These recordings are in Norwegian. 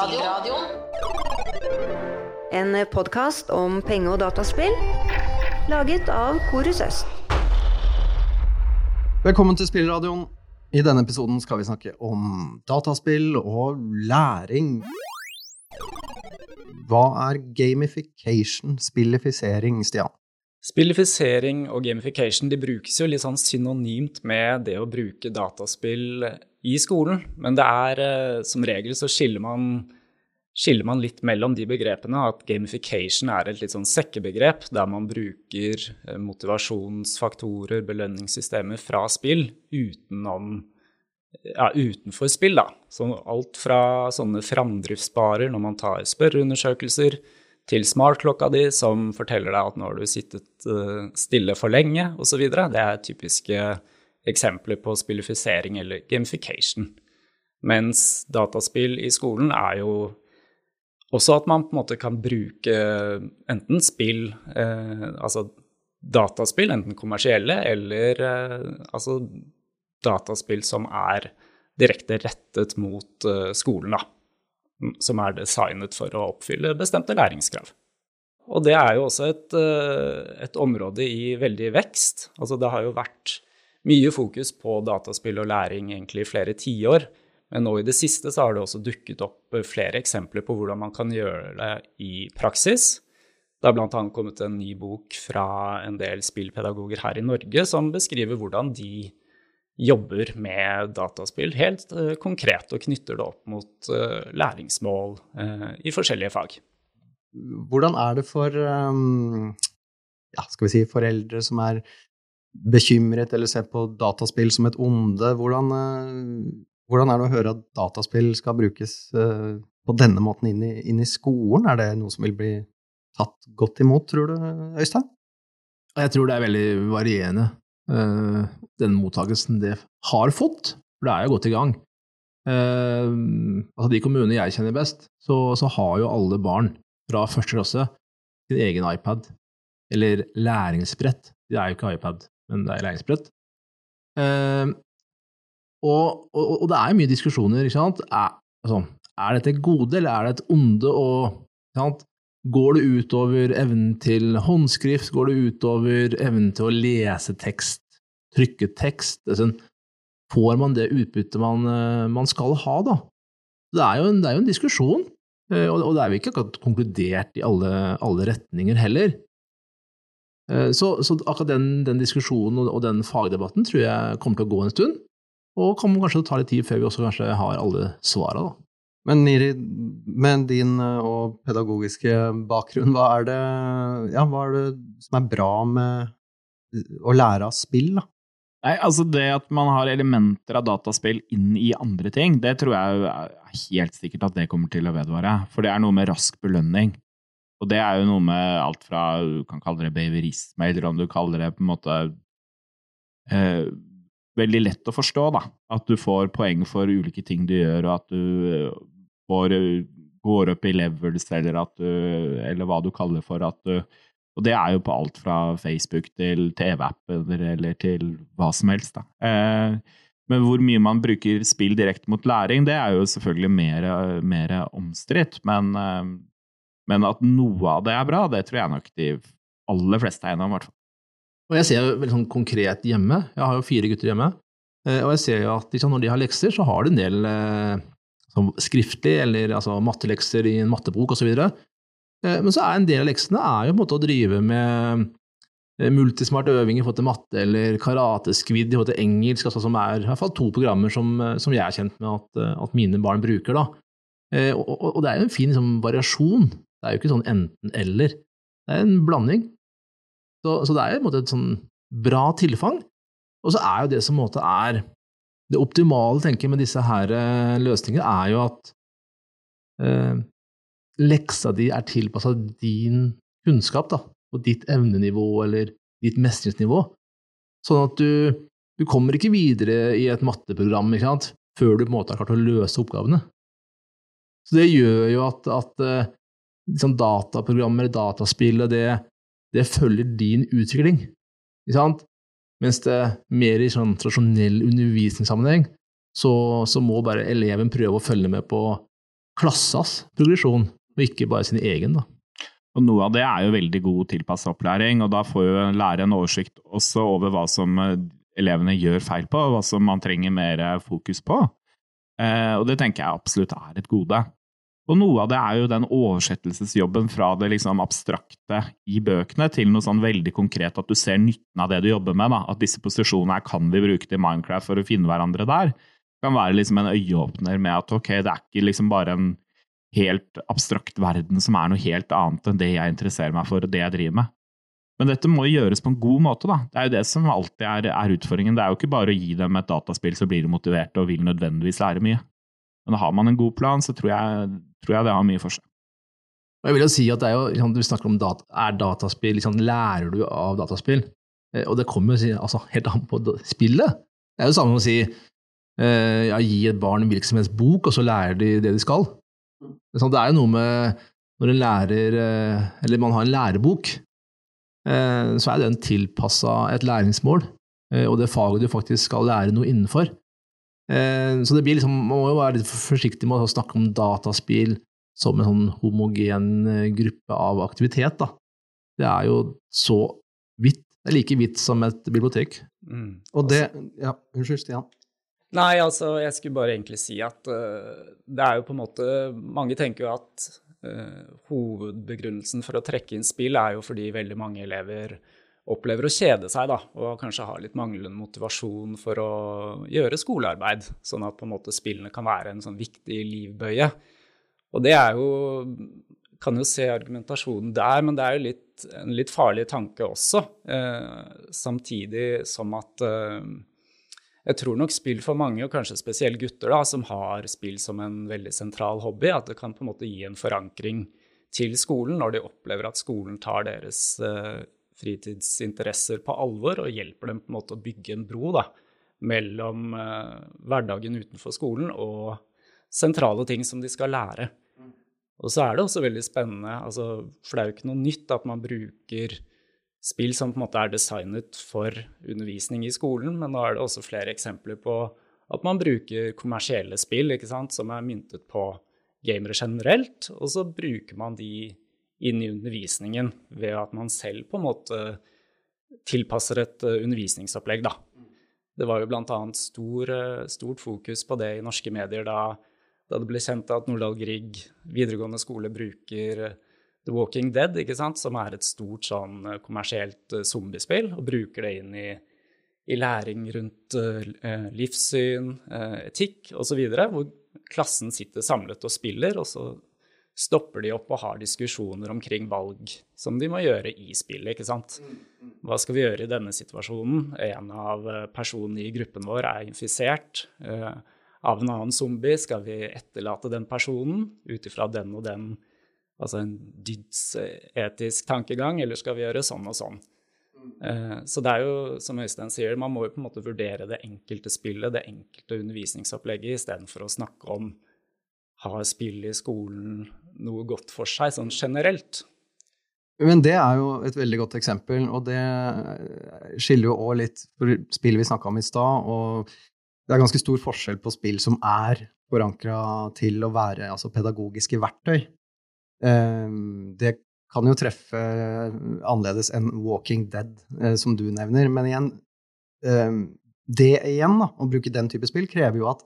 Spillradioen. En podkast om penge- og dataspill laget av Korus Øst. Velkommen til Spillradioen. I denne episoden skal vi snakke om dataspill og læring. Hva er gamification, spillifisering, Stian? Spillifisering og gamification de brukes jo litt sånn synonymt med det å bruke dataspill i skolen, men det er eh, som regel så skiller man, skiller man litt mellom de begrepene. At gamification er et litt sånn sekkebegrep der man bruker eh, motivasjonsfaktorer, belønningssystemer fra spill utenom ja, utenfor spill, da. Så alt fra sånne framdriftsbarer når man tar spørreundersøkelser, til smartklokka di som forteller deg at nå har du sittet uh, stille for lenge, osv. Det er typiske eksempler på spillifisering eller gamification. Mens dataspill i skolen er jo også at man på en måte kan bruke enten spill, eh, altså dataspill, enten kommersielle eller eh, altså dataspill som er direkte rettet mot eh, skolen, da. Som er designet for å oppfylle bestemte læringskrav. Og det er jo også et, uh, et område i veldig vekst. Altså det har jo vært mye fokus på dataspill og læring egentlig i flere tiår. Men nå i det siste så har det også dukket opp flere eksempler på hvordan man kan gjøre det i praksis. Det har bl.a. kommet en ny bok fra en del spillpedagoger her i Norge som beskriver hvordan de jobber med dataspill helt uh, konkret og knytter det opp mot uh, læringsmål i forskjellige fag. Hvordan er det for um, ja, skal vi si, foreldre som er bekymret eller ser på dataspill som et onde? Hvordan, hvordan er det å høre at dataspill skal brukes på denne måten inn i, inn i skolen? Er det noe som vil bli tatt godt imot, tror du, Øystein? Jeg tror det er veldig varierende. Uh, den mottakelsen det har fått, for det er jo godt i gang. Altså De kommunene jeg kjenner best, så, så, har jo alle barn fra første klasse sin egen iPad, eller læringsbrett. Det er jo ikke iPad, men det er læringsbrett. Uh, og, og, og, det er jo mye diskusjoner, ikke sant. Er, altså, er dette et gode, eller er det et onde? Og, Går det utover evnen til håndskrift? Går det utover evnen til å lese tekst, trykke tekst? Altså, får man det utbyttet man, eh, man, skal ha, da? Det er jo en, er jo en diskusjon, eh, og det er jo ikke akkurat konkludert i alle, alle retninger heller. Eh, så, så akkurat den, den diskusjonen og, og, den fagdebatten tror jeg kommer til å gå en stund, og kommer kanskje til å ta litt tid før vi også kanskje har alle svara, da. Men Niri, med din eh, og pedagogiske bakgrunn, hva er, det, ja, hva er det som er bra med å lære av spill, da? Nei, altså Det at man har elementer av dataspill inn i andre ting, det tror jeg helt sikkert at det kommer til å vedvare. For det er noe med rask belønning. Og det er jo noe med alt fra du kan kalle det beverisme, eller om du kaller det på en måte eh, veldig lett å forstå, da. At du får poeng for ulike ting du gjør, og at du eh, får, eh, går opp i levels, eller, du, eller hva du kaller for at du Og det er jo på alt fra Facebook til TV-apper eller til hva som helst, da. Eh, men hvor mye man bruker spill direkte mot læring, det er jo selvfølgelig mer, mer omstridt. Men, men, at noe av det er bra, det tror jeg nok de aller fleste er enige om, i hvert fall. Og jeg ser jo veldig sånn konkret hjemme, jeg har jo fire gutter hjemme, eh, og jeg ser jo at liksom, når de har lekser, så har de en del eh, skriftlig, eller altså mattelekser i en mattebok osv. Eh, men så er en del av leksene er jo på en måte å drive med multismart øving i forhold til matte, eller karateskvidd i forhold til engelsk, altså som er i hvert fall to programmer som, som jeg er kjent med at, at mine barn bruker. da. Og, og, og, det er jo en fin liksom, variasjon. Det er jo ikke sånn enten-eller. Det er en blanding. Så, så det er jo en måte et sånn bra tilfang. Og så er jo det som måte er Det optimale tenker jeg med disse her eh, løsningene, er jo at eh, leksa di er tilpassa din kunnskap, da, og ditt evnenivå eller ditt mestringsnivå. Sånn at du, du kommer ikke videre i et matteprogram ikke sant, før du på en måte har klart å løse oppgavene. Så det gjør jo at, at liksom dataprogrammer, dataspill det det følger din utvikling. Ikke sant? Mens det mer i sånn tradisjonell undervisningssammenheng, så, så, må bare eleven prøve å følge med på klassas progresjon, og ikke bare sin egen. da. Og Noe av det er jo veldig god tilpasset opplæring, og da får jo læreren en oversikt også over hva som eh, elevene gjør feil på, og hva som man trenger mer fokus på. Eh, og det tenker jeg absolutt er et gode. Og noe av det er jo den oversettelsesjobben fra det liksom abstrakte i bøkene til noe sånn veldig konkret, at du ser nytten av det du jobber med. Da. At disse posisjonene her kan vi bruke til Minecraft for å finne hverandre der. Det kan være liksom en øyeåpner med at ok, det er ikke liksom bare en helt abstrakt verden som er noe helt annet enn det jeg interesserer meg for og det jeg driver med. Men dette må gjøres på en god måte. da. Det er jo det som alltid er, er utfordringen. Det er jo ikke bare å gi dem et dataspill, så blir de motiverte og vil nødvendigvis lære mye. Men har man en god plan, så tror jeg, tror jeg det har mye for seg. Jeg vil jo si at det er jo, liksom, Du snakker om data, er dataspill liksom, Lærer du av dataspill? Eh, og det kommer jo altså, helt an på spillet. Det er jo samme som å si eh, ja, gi et barn en hvilken som helst bok, og så lærer de det de skal. Det er jo noe med når en lærer eh, Eller man har en lærebok, eh, så er den tilpassa et læringsmål eh, og det faget du faktisk skal lære noe innenfor. Eh, så det blir liksom, man må jo være litt forsiktig med å snakke om dataspill som en sånn homogen eh, gruppe av aktivitet. Da. Det er jo så vidt. Det er like vidt som et bibliotek. Mm. Og det Ja, unnskyld, Stian. Nei, altså, jeg skulle bare egentlig si at uh, det er jo på en måte Mange tenker jo at uh, hovedbegrunnelsen for å trekke inn spill er jo fordi veldig mange elever opplever å kjede seg, da, og kanskje har litt manglende motivasjon for å gjøre skolearbeid. Sånn at på en måte spillene kan være en sånn viktig livbøye. Og det er jo Kan jo se argumentasjonen der, men det er jo litt, en litt farlig tanke også. Eh, samtidig som at eh, jeg tror nok spill for mange, og kanskje spesielt gutter, da, som har spill som en veldig sentral hobby, at det kan på en måte gi en forankring til skolen når de opplever at skolen tar deres eh, fritidsinteresser på alvor og hjelper dem på en måte å bygge en bro da, mellom eh, hverdagen utenfor skolen og sentrale ting som de skal lære. Og så er det også veldig spennende, altså, for det er jo ikke noe nytt at man bruker spill som på en måte er designet for undervisning i skolen, men nå er det også flere eksempler på at man bruker kommersielle spill ikke sant, som er myntet på gamere generelt, og så bruker man de inn i undervisningen ved at man selv på en måte tilpasser et eh, undervisningsopplegg, da. Det var jo bl.a. Stor, eh, stort fokus på det i norske medier da, da det ble kjent at Nordahl Grieg videregående skole bruker eh, The Walking Dead, ikke sant? som er et stort sånn kommersielt zombiespill, og bruker det inn i, i læring rundt uh, livssyn, uh, etikk osv., hvor klassen sitter samlet og spiller, og så stopper de opp og har diskusjoner omkring valg som de må gjøre i spillet. ikke sant? Hva skal vi gjøre i denne situasjonen? En av eh, personene i gruppen vår er infisert uh, av en annen zombie. Skal vi etterlate den personen ut ifra den og den, altså en dydsetisk tankegang, eller skal vi gjøre sånn og sånn? Uh, så det er jo, som Øystein sier, man må jo på en måte vurdere det enkelte spillet, det enkelte undervisningsopplegget, istedenfor å snakke om har spill i skolen noe godt for seg, sånn generelt. Men det er jo et veldig godt eksempel, og det skiller jo òg litt spill vi snakka om i stad, og det er ganske stor forskjell på spill som er forankra til å være altså pedagogiske verktøy. Ehm, det kan jo treffe annerledes enn Walking Dead, eh, som du nevner, men igjen ehm, Det igjen, da, å bruke den type spill, krever jo at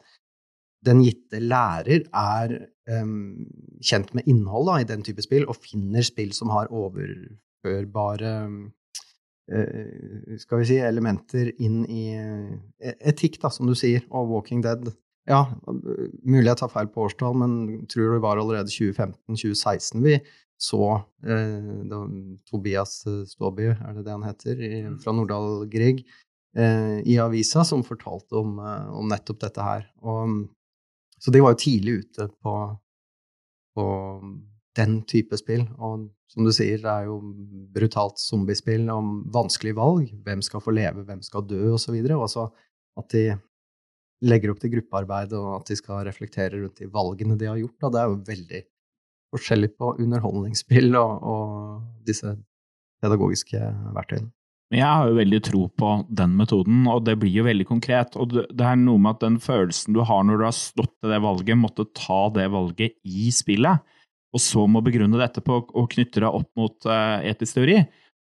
den gitte lærer er um, kjent med innholdet i den type spill, og finner spill som har overførbare uh, skal vi si, elementer inn i uh, etikk, da, som du sier, og Walking Dead. Ja, mulig jeg tar feil på årstall, men tror det var allerede 2015-2016 vi så uh, Tobias Ståby, er det det han heter, i, mm. fra Nordahl Grieg, i avisa, som fortalte om, om nettopp dette her. Og så de var jo tidlig ute på, på den type spill. Og som du sier, det er jo brutalt zombiespill om vanskelige valg. Hvem skal få leve, hvem skal dø, osv. Og, og så at de legger opp til gruppearbeid, og at de skal reflektere rundt de valgene de har gjort. Da. Det er jo veldig forskjellig på underholdningsspill og, og disse pedagogiske verktøyene. Jeg har jo veldig tro på den metoden, og det blir jo veldig konkret. Og det er noe med at den følelsen du har når du har stått til det valget, måtte ta det valget i spillet, og så må begrunne dette på og knytte det opp mot uh, etisk teori,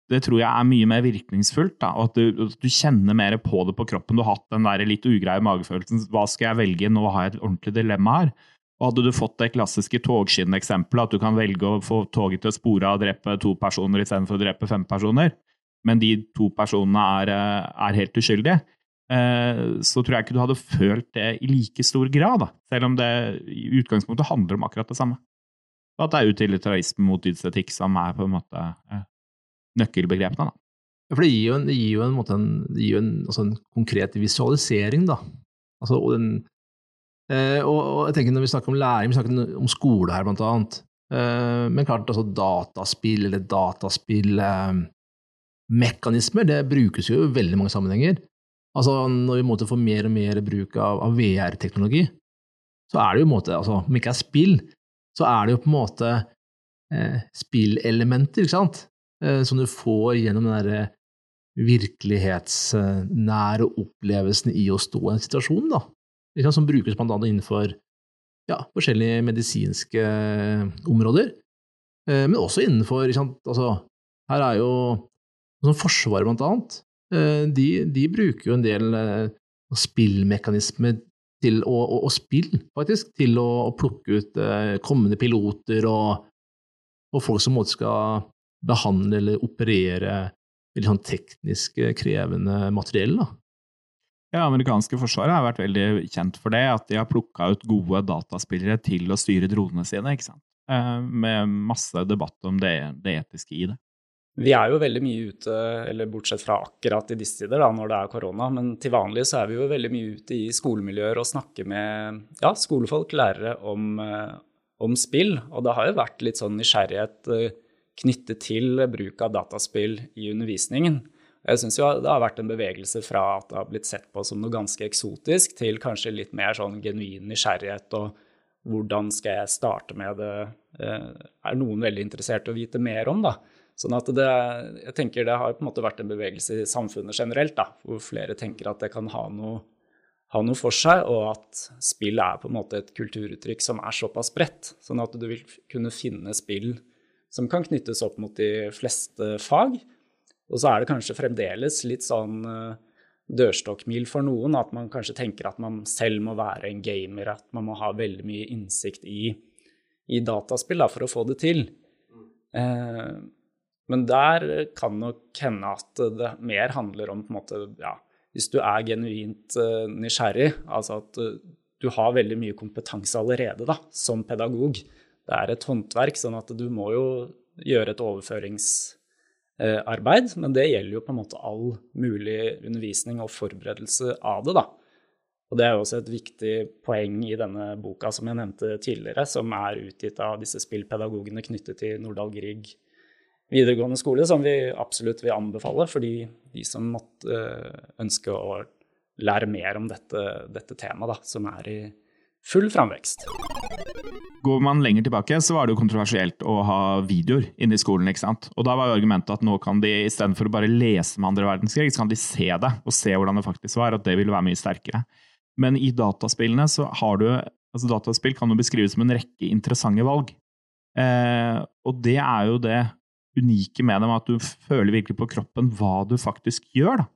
det tror jeg er mye mer virkningsfullt. Da, og at du, at du, kjenner mer på det på kroppen. Du har hatt den der litt ugreie magefølelsen. Hva skal jeg velge? Nå har jeg et ordentlig dilemma her. Og hadde du fått det klassiske togskinneksempelet, at du kan velge å få toget til å spore og drepe to personer istedenfor å drepe fem personer, men de to personene er, eh, er helt uskyldige, eh, så tror jeg ikke du hadde følt det i like stor grad, da. selv om det i utgangspunktet handler om akkurat det samme. Og at det er utilitarisme mot dydsetikk som er på en måte eh, nøkkelbegrepene. da. For det gir jo en, gir jo en, en, gir en, altså en konkret visualisering, da. Altså, og, den, eh, og, og, jeg tenker når vi snakker om læring, vi snakker om skole her, blant annet. Eh, men klart, altså dataspill eller dataspill eh, mekanismer, det brukes jo i veldig mange sammenhenger. Altså, når vi måtte få mer og mer bruk av, av VR-teknologi, så er det jo en måte, altså, om det ikke er spill, så er det jo på en måte eh, spillelementer, ikke sant? Eh, som du får gjennom den derre virkelighetsnære opplevelsen i å stå i en situasjon, da. Som brukes blant annet innenfor ja, forskjellige medisinske eh, områder. Eh, men også innenfor sant, altså, Her er jo sånn Forsvaret, blant annet. De, de, bruker jo en del spillmekanismer til å, og, og spill, faktisk, til å, å plukke ut kommende piloter og, og folk som måtte skal behandle eller operere veldig sånn teknisk krevende materiell. da. Ja, amerikanske forsvaret har vært veldig kjent for det, at de har plukka ut gode dataspillere til å styre dronene sine, ikke sant. Eh, med masse debatt om det, det, etiske i det. Vi er jo veldig mye ute, eller bortsett fra akkurat i disse tider, da, når det er korona, men til vanlig så er vi jo veldig mye ute i skolemiljøer og snakker med ja, skolefolk, lærere, om, eh, om spill. Og det har jo vært litt sånn nysgjerrighet eh, knyttet til bruk av dataspill i undervisningen. Jeg syns det har vært en bevegelse fra at det har blitt sett på som noe ganske eksotisk, til kanskje litt mer sånn genuin nysgjerrighet og hvordan skal jeg starte med det, eh, er noen veldig interessert i å vite mer om, da. Sånn at det, jeg tenker det har på en måte vært en bevegelse i samfunnet generelt, da, hvor flere tenker at det kan ha noe, ha noe for seg, og at spill er på en måte et kulturuttrykk som er såpass bredt, sånn at du vil kunne finne spill som kan knyttes opp mot de fleste fag. Og så er det kanskje fremdeles litt sånn eh, dørstokkmil for noen, at man kanskje tenker at man selv må være en gamer, at man må ha veldig mye innsikt i, i dataspill da, for å få det til. Eh, men der kan nok hende at det mer handler om på en måte, ja, Hvis du er genuint uh, nysgjerrig, altså at uh, du har veldig mye kompetanse allerede da, som pedagog, det er et håndverk, sånn at du må jo gjøre et overføringsarbeid. Men det gjelder jo på en måte all mulig undervisning og forberedelse av det, da. Og det er jo også et viktig poeng i denne boka som jeg nevnte tidligere, som er utgitt av disse spillpedagogene knyttet til Nordahl Grieg videregående skole, som vi absolutt vil anbefale for de som måtte ønske å lære mer om dette, dette temaet, da, som er i full framvekst. Går man lenger tilbake, så var det jo kontroversielt å ha videoer inne i skolen. ikke sant? Og da var jo argumentet at nå kan de istedenfor å bare lese med andre verdenskrig, så kan de se det, og se hvordan det faktisk var, at det ville være mye sterkere. Men i dataspillene så har du altså Dataspill kan jo beskrives som en rekke interessante valg. Eh, og det er jo det unike med dem, at du føler virkelig på kroppen hva du faktisk gjør. da.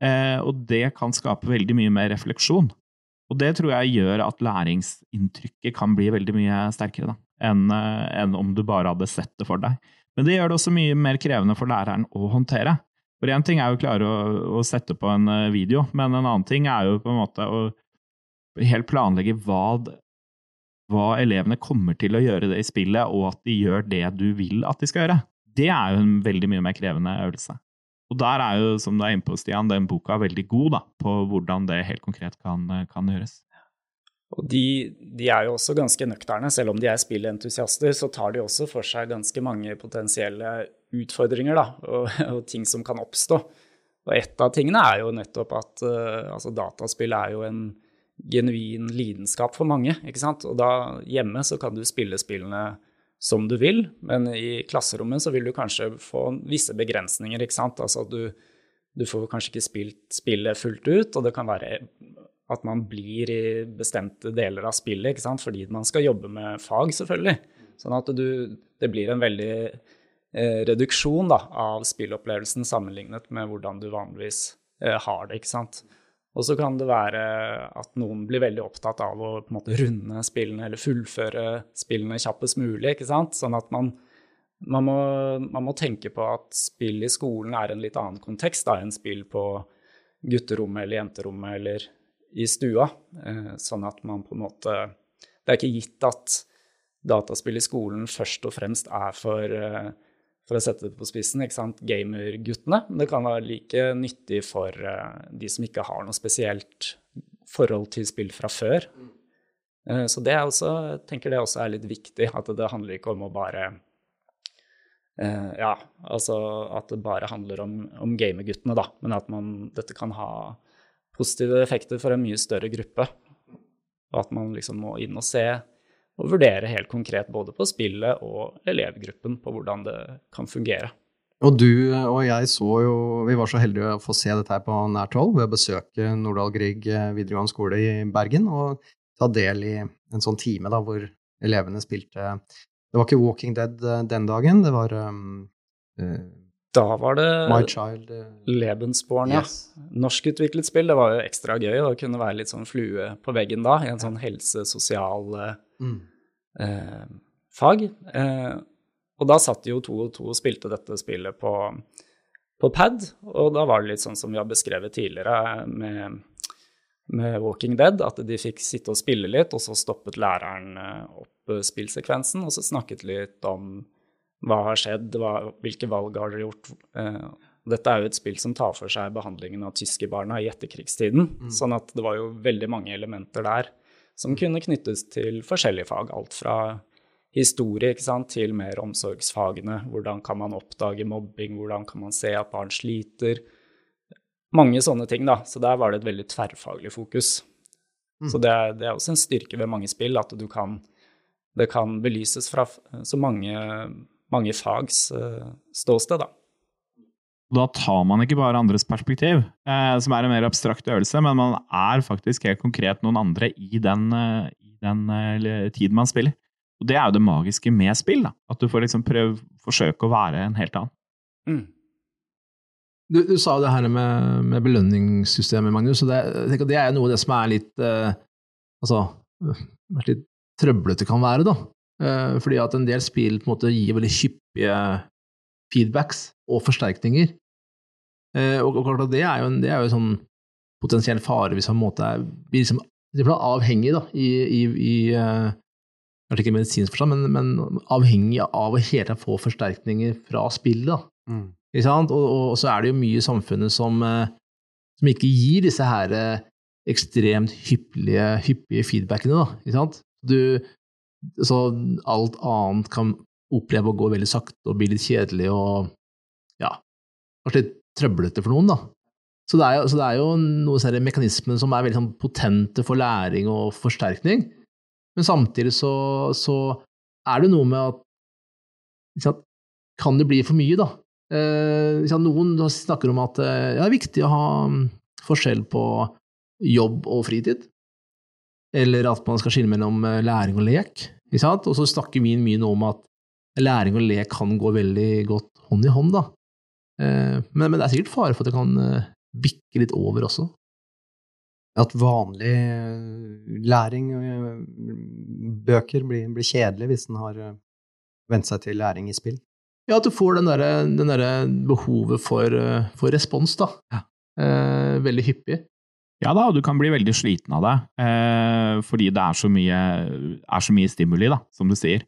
Eh, og det kan skape veldig mye mer refleksjon. Og det tror jeg gjør at læringsinntrykket kan bli veldig mye sterkere da, enn, eh, enn om du bare hadde sett det for deg. Men det gjør det også mye mer krevende for læreren å håndtere. For én ting er jo å klare å, å, sette på en eh, video, men en annen ting er jo på en måte å helt planlegge hva, hva elevene kommer til å gjøre det i spillet, og at de gjør det du vil at de skal gjøre. Det er jo en veldig mye mer krevende øvelse. Og der er jo, som du er inne på, Stian, den boka veldig god da, på hvordan det helt konkret kan, kan gjøres. Og de, de, er jo også ganske nøkterne. Selv om de er spillentusiaster, så tar de også for seg ganske mange potensielle utfordringer da, og, og ting som kan oppstå. Og et av tingene er jo nettopp at uh, altså dataspill er jo en genuin lidenskap for mange. ikke sant? Og da hjemme så kan du spille spillene som du vil, men i klasserommet så vil du kanskje få visse begrensninger. ikke sant? Altså du du får kanskje ikke spilt spillet fullt ut, og det kan være at man blir i bestemte deler av spillet, ikke sant? fordi man skal jobbe med fag, selvfølgelig. Sånn at du, det blir en veldig eh, reduksjon da, av spillopplevelsen sammenlignet med hvordan du vanligvis eh, har det. ikke sant? Og så kan det være at noen blir veldig opptatt av å på en måte runde spillene eller fullføre spillene kjappest mulig. ikke sant? Sånn at man, man, må, man, må, tenke på at spill i skolen er en litt annen kontekst da, enn spill på gutterommet eller jenterommet eller i stua. Eh, sånn at man på en måte Det er ikke gitt at dataspill i skolen først og fremst er for, eh, for å sette det på spissen, ikke sant, gamerguttene. Men det kan være like nyttig for eh, de som ikke har noe spesielt forhold til spill fra før. Så det er også, jeg tenker det også er litt viktig, at det handler ikke om å bare Ja, altså at det bare handler om, om gamerguttene, da, men at man, dette kan ha positive effekter for en mye større gruppe. Og at man liksom må inn og se og vurdere helt konkret både på spillet og elevgruppen på hvordan det kan fungere. Og du og jeg så jo Vi var så heldige å få se dette her på nært hold ved å besøke Nordahl Grieg videregående skole i Bergen og ta del i en sånn time da, hvor elevene spilte Det var ikke Walking Dead eh, den dagen, det var um, da var det My Child. Lebensborn, ja. Yes. Norskutviklet spill. Det var jo ekstra gøy å kunne være litt sånn flue på veggen da, i en sånn helsesosial mm. eh, fag. Eh, og da satt de jo to og to og spilte dette spillet på, på, pad, og da var det litt sånn som vi har beskrevet tidligere med, med Walking Dead, at de fikk sitte og spille litt, og så stoppet læreren opp spillsekvensen, og så snakket litt om hva har skjedd, hva, hvilke valg har dere gjort? Eh, dette er jo et spill som tar for seg behandlingen av tyskerbarna i etterkrigstiden. Mm. Sånn at det var jo veldig mange elementer der som kunne knyttes til forskjellige fag. Alt fra historie sant, til mer omsorgsfagene. Hvordan kan man oppdage mobbing, hvordan kan man se at barn sliter? Mange sånne ting, da. Så der var det et veldig tverrfaglig fokus. Mm. Så det er, det er, også en styrke ved mange spill at du kan det kan belyses fra så mange mange fags uh, ståsted, da. Da tar man ikke bare andres perspektiv, eh, som er en mer abstrakt øvelse, men man er faktisk helt konkret noen andre i den, uh, i den uh, tiden man spiller. Og det er jo det magiske med spill, da. At du får liksom prøve, forsøke å være en helt annen. Mm. Du, du, sa det her med, med belønningssystemet, Magnus, og det, det er noe av det som er litt Altså litt trøblete kan være, da. Eh, fordi at en del spill på en måte gir veldig hyppige feedbacks og forsterkninger. Eh, og klart at det er jo en, det er jo en sånn potensiell fare hvis man måte er, blir liksom, avhengig da, i, i, i eh, Kanskje ikke medisinsk forstand, men, men, avhengig av å hele få forsterkninger fra spillet. Mm. Og, og, og, så er det jo mye i samfunnet som, som ikke gir disse her ekstremt hyppige, hyppige feedbackene. Da, du, så alt annet kan oppleve å gå veldig sakte og bli litt kjedelig og ja, kanskje litt trøblete for noen, da. Så det er jo, det er jo noen mekanismer som er veldig sånn potente for læring og forsterkning, men samtidig så, så er det noe med at liksom, Kan det bli for mye, da? Eh, liksom, noen snakker om at eh, det er viktig å ha mm, forskjell på jobb og fritid eller at man skal skille mellom eh, læring og lek. Og så snakker min mye om at læring og lek kan gå veldig godt hånd i hånd. Da. Eh, men, men det er sikkert fare for at det kan eh, bikke litt over også. At vanlig læring, bøker, blir, blir kjedelig hvis en har vent seg til læring i spill. Ja, at du får den derre der behovet for, for respons, da. Ja. Eh, veldig hyppig. Ja da, og du kan bli veldig sliten av det, eh, fordi det er så, mye, er så, mye, stimuli, da, som du sier.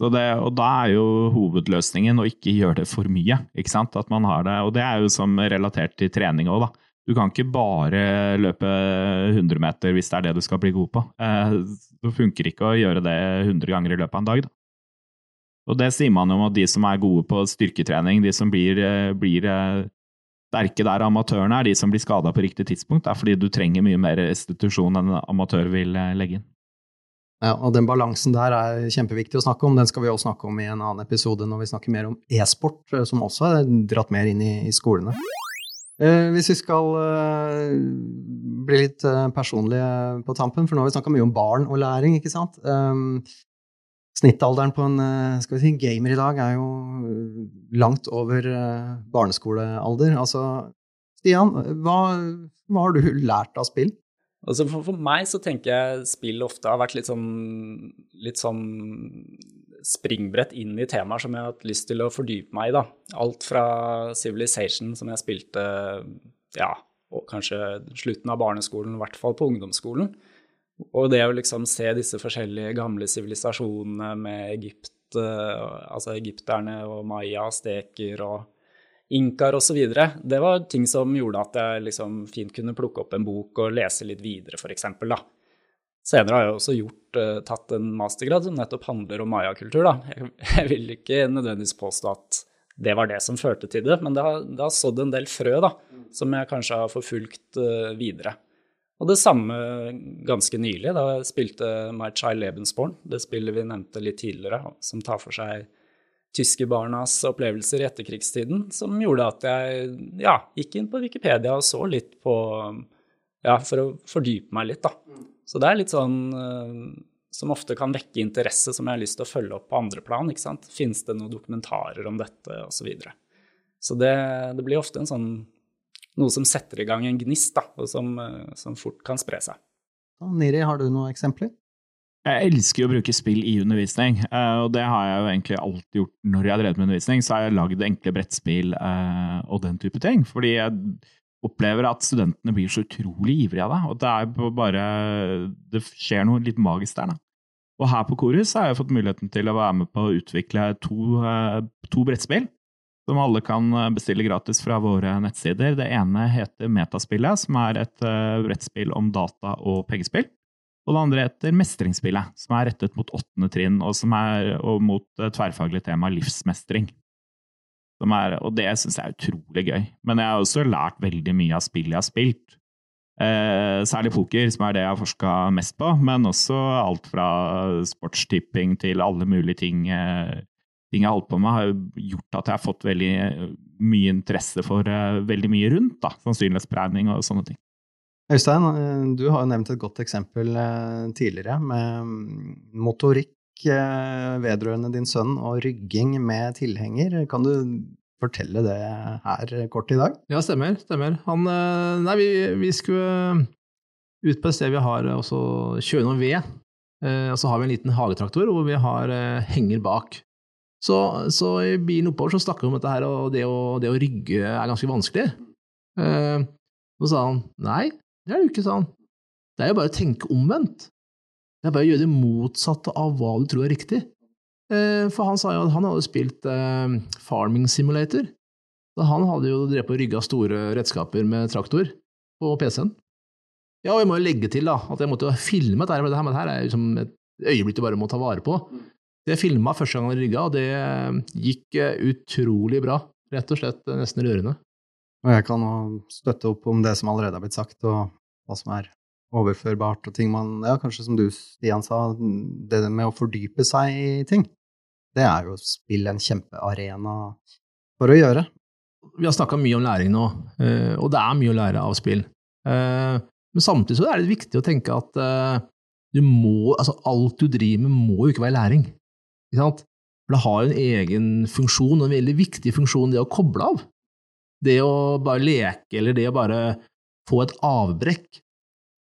Det, og da er jo hovedløsningen å ikke gjøre det for mye. ikke sant? At man har det, Og det er jo som relatert til trening òg, da. Du kan ikke bare løpe 100 meter hvis det er det du skal bli god på. Eh, det funker ikke å gjøre det 100 ganger i løpet av en dag. da. Og det sier man jo om at de som er gode på styrketrening, de som blir, eh, blir eh, sterke der amatørene er de som blir skada på riktig tidspunkt. Det er fordi du trenger mye mer restitusjon enn en amatør vil legge inn. Ja, og den balansen der er kjempeviktig å snakke om. Den skal vi også snakke om i en annen episode når vi snakker mer om e-sport, eh, som også er dratt mer inn i, i skolene. Eh, hvis vi skal eh, bli litt eh, personlige på tampen, for nå har vi snakka mye om barn og læring, ikke sant? Eh, snittalderen på en eh, si, gamer i dag er jo langt over barneskolealder. Altså, Stian, hva, hva har du lært av spill? Altså for, for meg så tenker jeg spill ofte har vært litt sånn, litt sånn springbrett inn i temaer som jeg har hatt lyst til å fordype meg i. da. Alt fra Civilization, som jeg spilte ja, kanskje slutten av barneskolen, i hvert fall på ungdomsskolen. Og det å liksom se disse forskjellige gamle sivilisasjonene med Egypt, eh, altså egypterne og maya, steker og inkaer osv., det var ting som gjorde at jeg liksom fint kunne plukke opp en bok og lese litt videre, f.eks. Senere har jeg også gjort, uh, tatt en mastergrad som nettopp handler om mayakultur. Jeg, jeg vil ikke nødvendigvis påstå at det var det som førte til det, men det har, det har sådd en del frø da, som jeg kanskje har forfulgt uh, videre. Og det samme ganske nylig, da jeg spilte My Child Lebensborn, det spillet vi nevnte litt tidligere, som tar for seg tyske barnas opplevelser i etterkrigstiden, som gjorde at jeg ja, gikk inn på Wikipedia og så litt på Ja, for å fordype meg litt, da. Så det er litt sånn uh, som ofte kan vekke interesse som jeg har lyst til å følge opp på andre plan. ikke sant? Fins det noen dokumentarer om dette, osv. Så, så det, det, blir ofte en sånn noe som setter i gang en gnist, da, og som, uh, som fort kan spre seg. Niri, har du noen eksempler? Jeg elsker å bruke spill i undervisning, og det har jeg jo egentlig alltid gjort når jeg har drevet med undervisning. Så har jeg lagd enkle brettspill og den type ting. Fordi jeg opplever at studentene blir så utrolig ivrige av det. Og det er bare Det skjer noe litt magisk der, da. Og her på Korus har jeg fått muligheten til å være med på å utvikle to, eh, to brettspill. Som alle kan bestille gratis fra våre nettsider. Det ene heter Metaspillet, som er et eh, brettspill om data og pengespill. Og det andre heter Mestringsspillet, som er rettet mot åttende trinn, og som er og mot tverrfaglig tema livsmestring. Er, og det syns jeg er utrolig gøy. Men jeg har også lært veldig mye av spill jeg har spilt. Eh, særlig poker, som er det jeg har forska mest på, men også alt fra sportstipping til alle mulige ting, eh, ting jeg har holdt på med, har gjort at jeg har fått veldig mye interesse for eh, veldig mye rundt. da, Sannsynlighetsberegning og sånne ting. Øystein, eh, du har jo nevnt et godt eksempel eh, tidligere med mm, motorikk Eh, vedrørende din sønn og rygging med tilhenger. Kan du fortelle det her kort i dag? Ja, stemmer. stemmer. Han, nei, vi, vi, skulle ut på et sted vi har også kjøre noe ved. Og så har vi en liten hagetraktor hvor vi har henger bak. Så, så i bilen oppover så snakker vi om dette her, og det å, det å rygge er ganske vanskelig. Så sa han nei, det er det jo ikke, han. Det er jo bare å tenke omvendt. Det er bare å gjøre det motsatte av hva du tror er riktig. Eh, for han sa jo at han hadde spilt eh, Farming Simulator. Så han hadde jo drevet og rygga store redskaper med traktor på PC-en. Ja, og jeg må jo legge til da, at jeg måtte jo filme dette, for dette her er liksom et øyeblikk du bare må ta vare på. Det filma første gang han rygga, og det eh, gikk utrolig bra. Rett og slett nesten rørende. Og jeg kan støtte opp om det som allerede har blitt sagt, og hva som er overførbart, og ting man Ja, kanskje som du, Stian, sa, det med å fordype seg i ting. Det er jo spill en kjempearena for å gjøre. Vi har snakka mye om læring nå, eh, og det er mye å lære av spill. Eh, men samtidig så er det viktig å tenke at eh, du må, altså alt du driver med, må jo ikke være læring. Ikke sant? For det har jo en egen funksjon, en veldig viktig funksjon, det å koble av. Det å bare leke, eller det å bare få et avbrekk.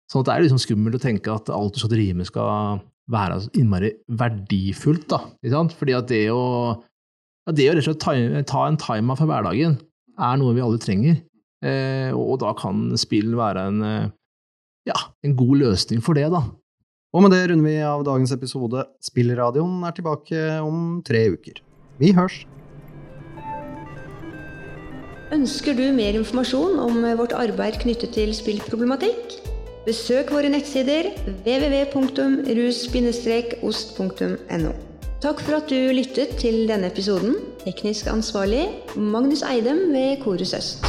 Sånn at det er liksom skummelt å tenke at alt du skal drive med, skal være innmari verdifullt. da, ikke sant? Fordi at det å, ja, det å rett og slett ta, en time av for hverdagen er noe vi alle trenger. Eh, og da kan spill være en, ja, en god løsning for det, da. Og med det runder vi av dagens episode. Spillradioen er tilbake om tre uker. Vi hørs! Ønsker du mer informasjon om vårt arbeid knyttet til spillproblematikk? Besøk våre nettsider www.rus-ost.no. Takk for at du lyttet til denne episoden. Teknisk ansvarlig Magnus Eidem ved Korus Øst.